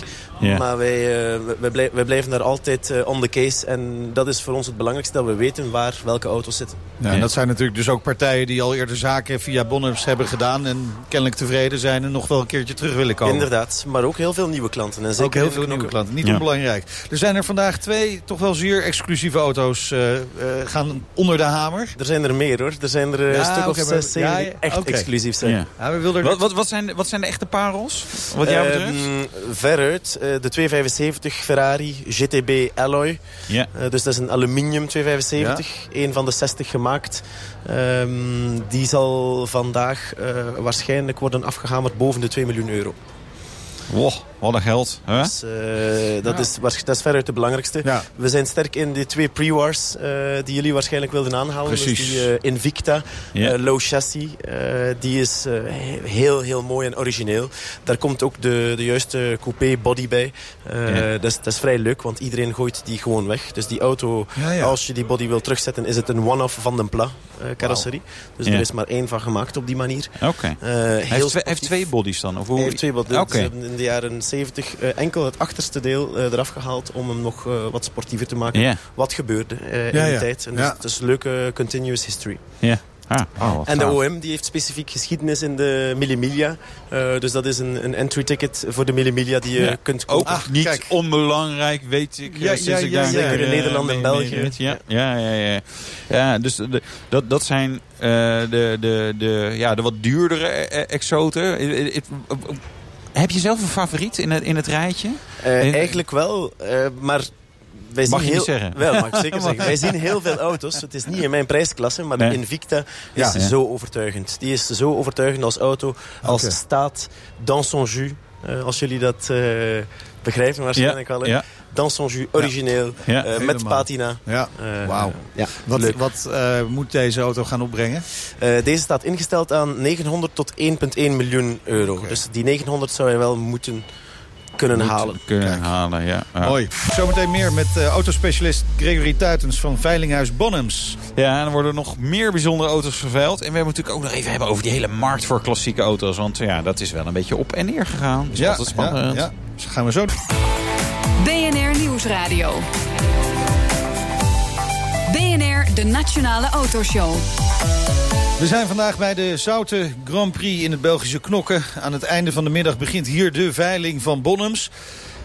Maar wij, eh, wij, blij- wij blijven daar altijd eh, on the case. En dat is voor ons het belangrijkste, dat we weten waar welke auto's zitten. Ja, en dat zijn natuurlijk dus ook partijen die al eerder zaken via Bonhams hebben gedaan... en kennelijk tevreden zijn en nog wel een keertje terug willen komen. Inderdaad, maar ook heel veel nieuwe klanten. En zeker Ook heel veel nieuwe klanten. Niet Ja. onbelangrijk. Er zijn er vandaag twee toch wel zeer exclusieve auto's eh, eh, gaan onder de hamer. Er zijn er meer hoor. Er zijn er Ja, een stuk of zes, echt exclusief zijn. Ja. Ja, we er... Wat, wat, wat, zijn, de- wat zijn de echte parels? Wat jou betreft? Ehm, veruit, eh, de 275 Ferrari GTB Alloy. ja. Eh, dus dat is een aluminium 275. Een van de 60 gemaakt. Ehm, die zal vandaag eh, waarschijnlijk worden afgehamerd boven de 2 miljoen euro. Wow, wat een geld. Hè? Dus, eh, dat, is, dat is veruit de belangrijkste. Ja. We zijn sterk in de twee pre-wars eh, die jullie waarschijnlijk wilden aanhalen. Precies. Dus die eh, Invicta, eh, low chassis. eh, die is eh, he- heel, heel mooi en origineel. Daar komt ook de, de juiste coupé body bij. Eh, Ja. dat, is, dat is vrij leuk, want iedereen gooit die gewoon weg. Dus die auto, Ja, ja. als je die body wil terugzetten, is het een one-off van den Pla eh, carrosserie. Dus er is maar één van gemaakt op die manier. Oké. Hij heeft, twee, heeft twee bodies dan? Of hoe? Hij heeft twee. Ze hebben in de jaren 70 eh, enkel het achterste deel eh, eraf gehaald om hem nog eh, wat sportiever te maken. Wat gebeurde eh, in Ja, die ja. tijd. En dus Ja. Het is een leuke continuous history. Ja. Ah, oh, En de. OM die heeft specifiek geschiedenis in de Millimilia. Eh, dus dat is een, een entry ticket voor de Millimilia die je Ja. kunt Ook kopen. Ah, niet kijk. onbelangrijk, weet ik. Ja, sinds ja, ik ja, daar zeker in Nederland en België. Ja, ja, ja. ja, ja. dus de, dat, dat zijn eh, de, de, de, ja, de wat duurdere exoten. Eh, eh, eh, Heb je zelf een favoriet in het, in het rijtje? Eh, eigenlijk wel, eh, maar... Wij Mag zien je heel, zeggen. Wel, mag ik zeker zeggen. Wij zien heel veel auto's. Het is niet in mijn prijsklasse, maar Nee. de Invicta is Ja. zo overtuigend. Die is zo overtuigend als auto, als staat, dans son jus. Eh, als jullie dat eh, begrijpen waarschijnlijk wel. Ja. Dans son jus, origineel, Ja. eh, met patina. Ja, Eh, wauw. Ja, Wat, leuk. wat eh, moet deze auto gaan opbrengen? Eh, deze staat ingesteld aan 900 tot 1,1 miljoen euro. Dus die 900 zou hij wel moeten kunnen Moet halen. Kunnen Kijk. halen, ja. ja. Mooi. Zometeen meer met eh, autospecialist Gregory Tuitens van Veilinghuis Bonhams. Ja, en er worden nog meer bijzondere auto's vervuild. En we hebben natuurlijk ook nog even hebben over die hele markt voor klassieke auto's. Want ja, dat is wel een beetje op en neer gegaan. Dus altijd spannend. ja, ja. Dus gaan we zo doen. BNR Nieuwsradio. BNR, de Nationale Autoshow. We zijn vandaag bij de Zoute Grand Prix in het Belgische Knokken. Aan het einde van de middag begint hier de veiling van Bonhams.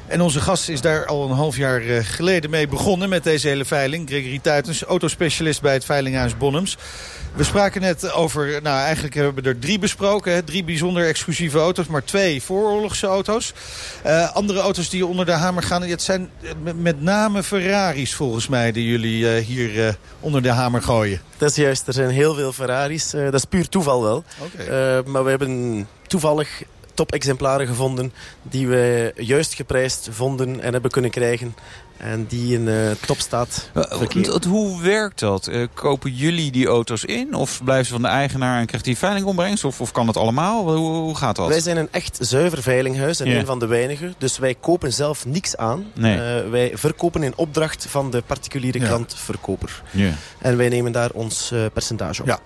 En onze gast is daar al een half jaar eh, geleden mee begonnen met deze hele veiling. Gregory Tuitens, autospecialist bij het Veilinghuis Bonhams. We spraken net over, nou eigenlijk hebben we er drie besproken. Hè? Drie bijzonder exclusieve auto's, maar twee vooroorlogse auto's. Eh, andere auto's die onder de hamer gaan, het zijn met- name Ferraris volgens mij... die jullie eh, hier eh, onder de hamer gooien. Dat is juist, er zijn heel veel Ferraris. Dat is puur toeval wel. Eh, maar we hebben toevallig top-exemplaren gevonden... die we juist geprijsd vonden en hebben kunnen krijgen. En die in eh topstaat Eh, Hoe werkt dat? Eh, kopen jullie die auto's in? Of blijven ze van de eigenaar en krijgt die veilingopbrengst? Of, of kan het allemaal? Hoe, hoe gaat dat? Wij zijn een echt zuiver veilinghuis en Ja. een van de weinigen. Dus wij kopen zelf niks aan. Nee. Wij verkopen in opdracht van de particuliere Ja. klantverkoper. En wij nemen daar ons percentage op. Ja.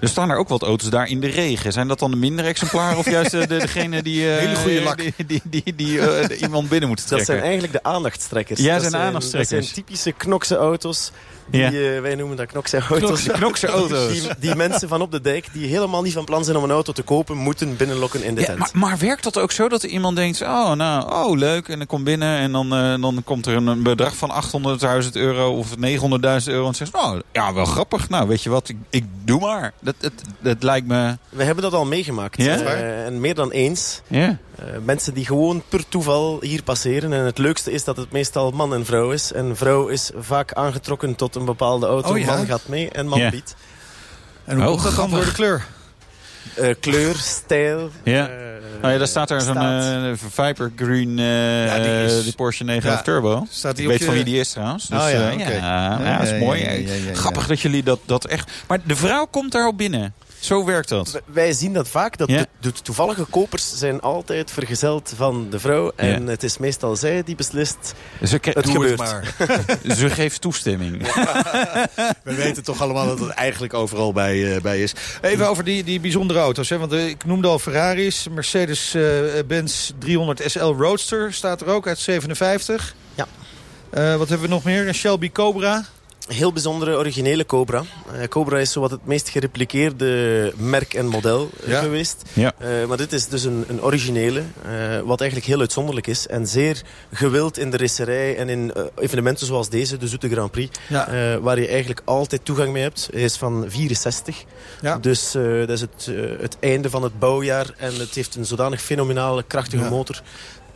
Er staan er ook wat auto's daar in de regen. Zijn dat dan de mindere exemplaren of juist de, de- degene die, Hele goede lak. die, die, die, die, iemand binnen moet Dat trekken? zijn eigenlijk de aandachtstrekkers. Ja, dat zijn aandachtstrekkers. Dat zijn typische knokse auto's Die, Ja. eh, wij noemen dat knokse auto's. Knokse auto's. Die, die mensen van op de dijk die helemaal niet van plan zijn om een auto te kopen, moeten binnenlokken in de Ja, tent. maar, maar werkt dat ook zo dat iemand denkt, oh nou, oh leuk, en dan komt binnen en dan, eh, dan komt er een, bedrag van 800.000 euro of 900.000 euro en zegt, oh ja, wel grappig, nou weet je wat, ik, ik doe maar. Dat, dat, dat lijkt me, We hebben dat al meegemaakt. Ja? Eh, en meer dan eens. ja. Eh, mensen die gewoon per toeval hier passeren. En het leukste is dat het meestal man en vrouw is. En vrouw is vaak aangetrokken tot een bepaalde auto. Oh ja? Man gaat mee en man biedt. En hoe Oh, komt dat dan door de kleur? Eh, kleur, stijl. Ja. eh, Nou ja, daar staat er zo'n eh, Viper Green, eh, Ja, die is- die Porsche 911 Ja. Turbo. Staat die ik op weet je- van wie die is trouwens. Dus, Oh ja, eh, ja, Ja, ja, dat is ja, mooi. ja, ja, ja, ja. Grappig dat jullie dat, dat echt... Maar de vrouw komt daarop binnen. Zo werkt dat. Wij zien dat vaak. Dat Ja. de, de toevallige kopers zijn altijd vergezeld van de vrouw. En Ja. het is meestal zij die beslist. Ze, Het Doe gebeurt. maar. ze geeft toestemming. We weten toch allemaal dat het eigenlijk overal bij, eh, bij is. Even over die, die bijzondere auto's. Hè? Want eh, ik noemde al Ferraris. Mercedes-Benz 300 SL Roadster staat er ook uit 57. Ja. Eh, wat hebben we nog meer? Een Shelby Cobra. Heel bijzondere originele Cobra. Eh, Cobra is zowat het meest gerepliceerde merk en model eh, Ja. geweest. Ja. Eh, maar dit is dus een, een originele, wat eigenlijk heel uitzonderlijk is. En zeer gewild in de racerij en in evenementen zoals deze, de Zoete Grand Prix. Ja. waar je eigenlijk altijd toegang mee hebt. Hij is van 64. Ja. Dus dat is het, het einde van het bouwjaar. En het heeft een zodanig fenomenale, krachtige motor.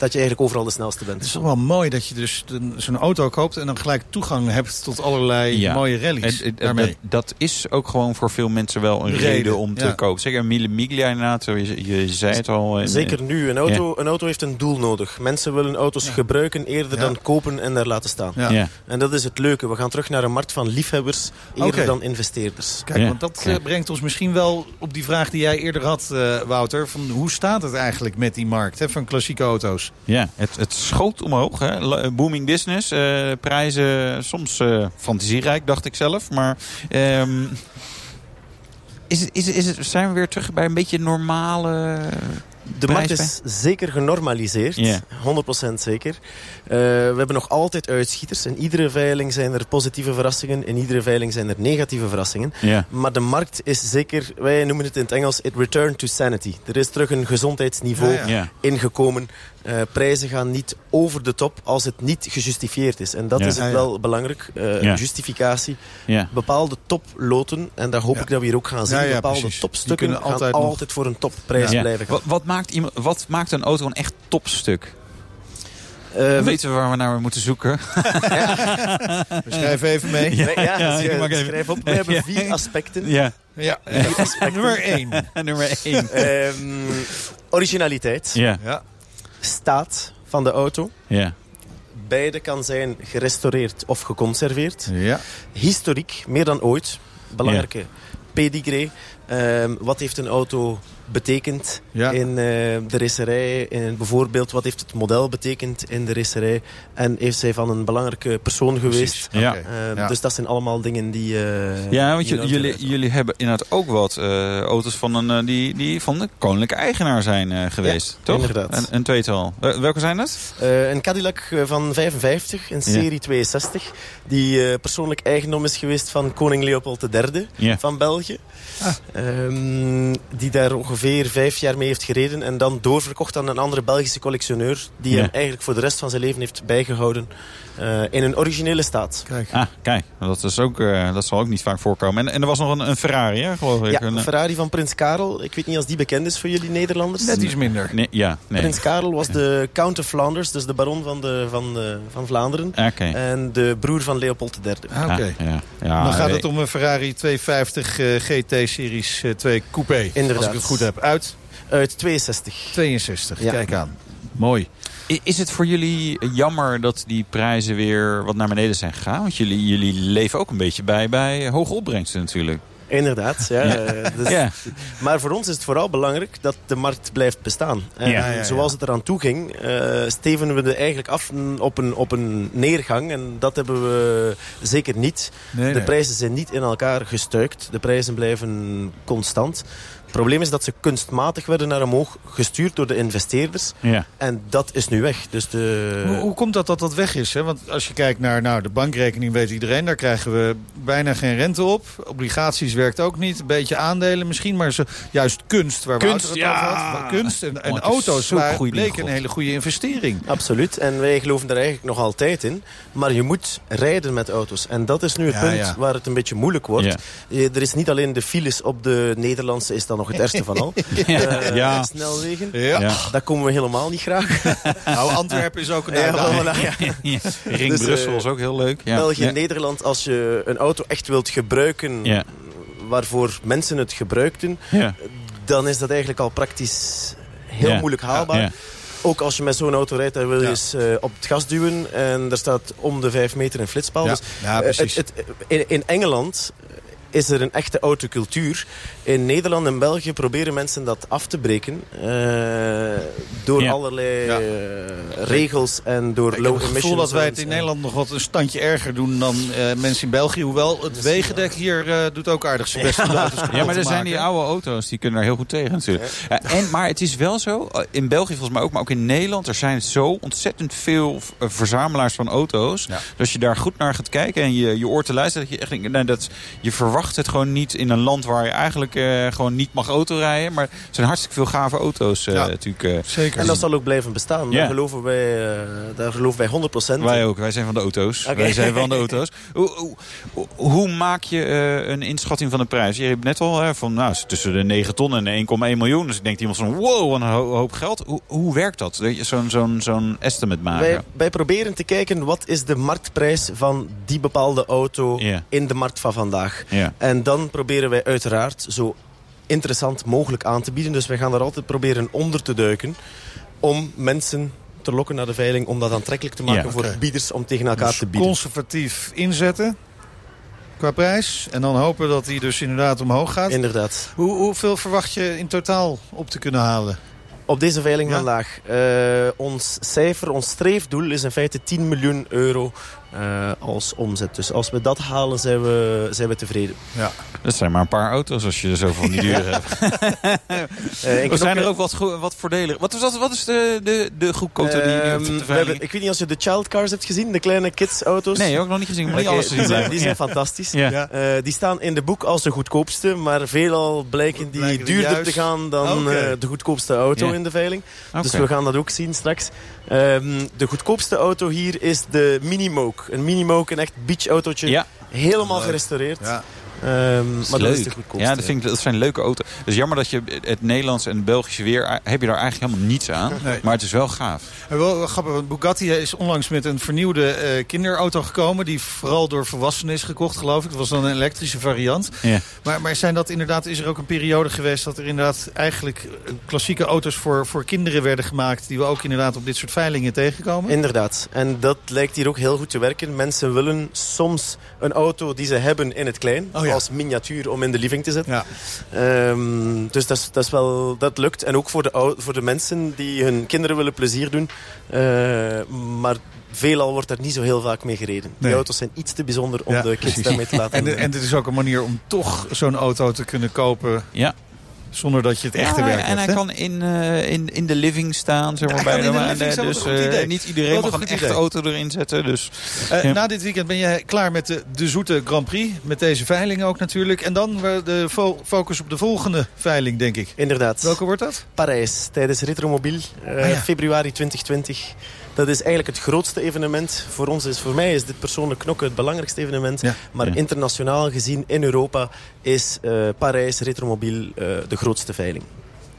Dat je eigenlijk overal de snelste bent. Het is toch wel mooi dat je dus zo'n auto koopt... en dan gelijk toegang hebt tot allerlei Ja. mooie rallies. En, en- daarmee. dat, dat is ook gewoon voor veel mensen wel een Reden, reden, om te ja. kopen. Zeker Mille Miglia inderdaad, je, je zei het al. Zeker nu. Een auto, een auto heeft een doel nodig. Mensen willen auto's Ja. gebruiken eerder Ja. dan kopen en daar laten staan. Ja. Ja. En dat is het leuke. We gaan terug naar een markt van liefhebbers eerder dan investeerders. Kijk, Ja. want dat Ja. eh, brengt ons misschien wel op die vraag die jij eerder had, eh, Wouter. Van hoe staat het eigenlijk met die markt hè, van klassieke auto's? Ja, het, het schoot omhoog. Hè. La- Booming business. eh, prijzen soms eh, fantasierijk, dacht ik zelf. Maar ehm, is is is het, zijn we weer terug bij een beetje normale... De markt is zeker genormaliseerd. Ja. 100% zeker. Eh, we hebben nog altijd uitschieters. In iedere veiling zijn er positieve verrassingen. In iedere veiling zijn er negatieve verrassingen. Ja. Maar de markt is zeker, wij noemen het in het Engels, it returned to sanity. Er is terug een gezondheidsniveau. Ja. ingekomen. Eh, prijzen gaan niet over de top als het niet gejustificeerd is. En dat Ja. is het Ja, ja. wel belangrijk. Eh, Ja. Justificatie. Ja. Bepaalde toploten, en daar hoop Ja. ik dat we hier ook gaan zien. Ja, ja, bepaalde precies. topstukken Die kunnen gaan altijd altijd, voor een topprijs Ja. blijven gaan. Wat, wat, maakt iemand, wat maakt een auto een echt topstuk? Eh, Dan weten we waar we naar moeten zoeken. We schrijven even mee. ja, Ja, dus, even- schrijf op. We hebben Ja. vier aspecten. Ja, Ja, nummer één. nummer één. Ehm, originaliteit, Ja, Ja. Staat van de auto. ja. Beide kan zijn gerestaureerd of geconserveerd. ja. Historiek, meer dan ooit. Belangrijke pedigree. Ehm, wat heeft een auto betekend Ja. in eh, de racerij? En bijvoorbeeld, wat heeft het model betekend in de racerij? En heeft zij van een belangrijke persoon geweest? Ja. Ehm, Ja. Dus dat zijn allemaal dingen die... eh, Ja, want die jullie, jullie hebben inderdaad ook wat eh, auto's van, een, eh, die, die van de koninklijke eigenaar zijn eh, geweest, toch? inderdaad. Een, een tweetal. Eh, welke zijn dat? Eh, een Cadillac eh, van 55, een serie 62. Die eh, persoonlijk eigendom is geweest van koning Leopold III Ja. van België. Ehm, die daar ongeveer vijf jaar mee heeft gereden. En dan doorverkocht aan een andere Belgische collectioneur. Die Ja. hem eigenlijk voor de rest van zijn leven heeft bijgehouden. eh, in een originele staat. Kijk. Ah, kijk, dat, is ook, eh, dat zal ook niet vaak voorkomen. En, en er was nog een, een Ferrari, hè, geloof ik. Ja, Een, eh, Ferrari van Prins Karel. Ik weet niet als die bekend is voor jullie Nederlanders. Net iets minder. nee, ja, nee. Prins Karel was de Count of Flanders. Dus de baron van, de, van, de, van Vlaanderen. Ah, Oké. En de broer van Leopold III. Ah, Oké. Ah, ja. Ja, Dan gaat het om een Ferrari 250 eh, GT Series eh, 2 Coupé. Inderdaad. Als ik het goed heb. Uit Uit 62. 62. Ja. Kijk aan. Mooi. Is het voor jullie jammer dat die prijzen weer wat naar beneden zijn gegaan? Want jullie, jullie leven ook een beetje bij, bij hoge opbrengsten natuurlijk. Inderdaad, ja. Dus, ja. Maar voor ons is het vooral belangrijk dat de markt blijft bestaan. En ja, zoals het eraan toe ging, uh, steven we er eigenlijk af op een, op een neergang. En dat hebben we zeker niet. de prijzen zijn niet in elkaar gestuikt. De prijzen blijven constant. Het probleem is dat ze kunstmatig werden naar omhoog gestuurd door de investeerders. Ja. En dat is nu weg. Dus de... hoe, hoe, komt dat dat dat weg is? Hè? Want als je kijkt naar nou, de bankrekening, weet iedereen... daar krijgen we bijna geen rente op. Obligaties werkt ook niet. Een beetje aandelen misschien, maar ze, juist kunst... waar kunst, we het ja. over hadden. Kunst en, en auto's waren, bleken een hele goede investering. Absoluut. En wij geloven daar eigenlijk nog altijd in. Maar je moet rijden met auto's. En dat is nu het punt waar het een beetje moeilijk wordt. Er is niet alleen de files op de Nederlandse... is dan nog het ergste van al. Uh, ja. Snelwegen. Ja. Daar komen we helemaal niet graag. nou, Antwerpen is ook een uitdaging. Ja, Ring dus, Brussel is ook heel leuk. België en Nederland, als je een auto echt wilt gebruiken... waarvoor mensen het gebruikten... dan is dat eigenlijk al praktisch heel moeilijk haalbaar. Ook als je met zo'n auto rijdt, dan wil je eens uh, op het gas duwen. En daar staat om de vijf meter een flitspaal. Ja, dus, ja precies. Het, het, in, in, Engeland is er een echte autocultuur. In Nederland en België proberen mensen dat af te breken. Uh, door allerlei ja. uh, regels en door low emissions. Ik heb het gevoel dat wij het in Nederland nog wat een standje erger doen dan uh, mensen in België. Hoewel het wegendek hier doet ook aardig zijn best. Ja, ja maar er zijn die oude auto's, die kunnen daar heel goed tegen natuurlijk. en, maar het is wel zo, in België volgens mij ook, maar ook in Nederland. Er zijn zo ontzettend veel verzamelaars van auto's. Dus als je daar goed naar gaat kijken en je, je oor te luisteren. Dat je echt nou, dat je verwacht het gewoon niet in een land waar je eigenlijk uh, gewoon niet mag autorijden. Maar er zijn hartstikke veel gave auto's uh, natuurlijk. Uh, Zeker. En dat zal ook blijven bestaan. Daar, geloven wij, daar geloven wij 100% Wij ook. Wij zijn van de auto's. Wij zijn van de auto's. hoe, hoe, hoe, maak je een inschatting van de prijs? Je hebt net al van nou, tussen de 9 ton en 1,1 miljoen. Dus ik denk iemand van wow, wat een hoop geld. Hoe, hoe werkt dat? Zo'n zo'n zo'n estimate maken? Wij, wij proberen te kijken wat is de marktprijs van die bepaalde auto in de markt van vandaag. Ja. En dan proberen wij uiteraard zo interessant mogelijk aan te bieden. Dus wij gaan er altijd proberen onder te duiken om mensen te lokken naar de veiling... om dat aantrekkelijk te maken voor bieders om tegen elkaar dus te bieden. conservatief inzetten qua prijs. En dan hopen dat hij dus inderdaad omhoog gaat. Inderdaad. Hoe, hoeveel verwacht je in totaal op te kunnen halen? Op deze veiling vandaag. Uh, ons cijfer, ons streefdoel is in feite 10 miljoen euro uh, als omzet. Dus als we dat halen, zijn we, zijn we tevreden. Ja. Dat zijn maar een paar auto's als je er zo van die duur hebt. uh, er zijn er ook wat, wat voordelen. Wat is, dat, wat is de, de, de die uh, we hebben, Ik weet niet als je de child cars hebt gezien, de kleine kids auto's. Nee, ook nog niet gezien. Maar okay, alles die, zijn, die zijn fantastisch. Ja. Uh, die staan in de boek als de goedkoopste, maar veelal blijken die blijken duurder juist... te gaan dan okay. de goedkoopste auto in de veiling. Okay. Dus we gaan dat ook zien straks. Um, de goedkoopste auto hier is de Minimoke. Een Minimoke, een echt beachautootje. Ja. Helemaal gerestaureerd. Ja. Um, maar dat is de Ja, dat, vind ik, dat zijn leuke auto's. Het is jammer dat je het Nederlands en het Belgische weer... heb je daar eigenlijk helemaal niets aan. Maar het is wel gaaf. En wel grappig, want Bugatti is onlangs met een vernieuwde uh, kinderauto gekomen... die vooral door volwassenen is gekocht, geloof ik. Dat was dan een elektrische variant. Ja. Maar, maar zijn dat inderdaad, is er ook een periode geweest... dat er inderdaad eigenlijk eh, klassieke auto's voor, voor kinderen werden gemaakt... die we ook inderdaad op dit soort veilingen tegenkomen? Inderdaad. En dat lijkt hier ook heel goed te werken. Mensen willen soms een auto die ze hebben in het klein... Oh, als miniatuur om in de living te zetten. Ja. Um, dus dat, is, dat, is wel, dat lukt. En ook voor de, voor de mensen die hun kinderen willen plezier doen. Uh, maar veelal wordt er niet zo heel vaak mee gereden. Nee. Die auto's zijn iets te bijzonder om de kids daarmee te laten. En, en dit is ook een manier om toch zo'n auto te kunnen kopen... Ja. Zonder dat je het echte ja, werk en hebt. En hij kan in, uh, in, in de living staan. Zeg maar, bij de, dus uh, niet iedereen mag een echte auto erin zetten. Dus, uh, ja. Na dit weekend ben je klaar met de, de Zoete Grand Prix. Met deze veiling ook natuurlijk. En dan de fo focus op de volgende veiling, denk ik. Inderdaad. Welke wordt dat? Parijs, tijdens Retromobiel. Ah, februari 2020. Dat is eigenlijk het grootste evenement. Voor ons is, voor mij is dit persoonlijk knokken het belangrijkste evenement. Maar internationaal gezien in Europa is uh, Parijs Retromobiel uh, de grootste veiling.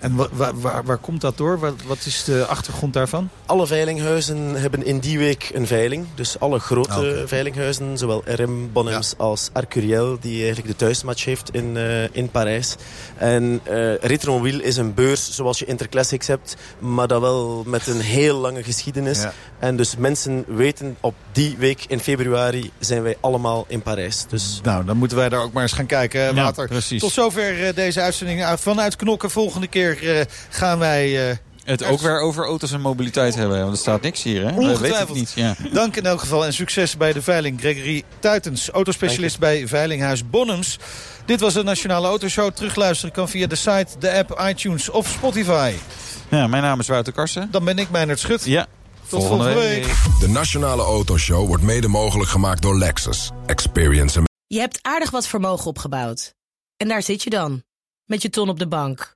En waar, waar, waar komt dat door? Wat, wat, is de achtergrond daarvan? Alle veilinghuizen hebben in die week een veiling. Dus alle grote okay. veilinghuizen, zowel RM, Bonhams ja. als Arcuriel... die eigenlijk de thuismatch heeft in, uh, in Parijs. En uh, is een beurs zoals je Interclassics hebt... maar dat wel met een heel lange geschiedenis. Ja. En dus mensen weten, op die week in februari zijn wij allemaal in Parijs. Dus... Nou, dan moeten wij daar ook maar eens gaan kijken, Water. precies. Tot zover uh, deze uitzending vanuit Knokken. Volgende keer uh, gaan wij... Uh, het ook weer over auto's en mobiliteit hebben. Want er staat niks hier, hè? Ongetwijfeld. Weet niet. Ja. Dank in elk geval en succes bij de veiling. Gregory Tuitens, autospecialist bij Veilinghuis Bonhams. Dit was de Nationale Autoshow. Terugluisteren kan via de site, de app, iTunes of Spotify. Ja, mijn naam is Wouter Karsen. Dan ben ik Meijnerd Schut. Ja. Tot volgende, volgende week. week. De Nationale Autoshow wordt mede mogelijk gemaakt door Lexus. Experience. Je hebt aardig wat vermogen opgebouwd. En daar zit je dan. Met je ton op de bank.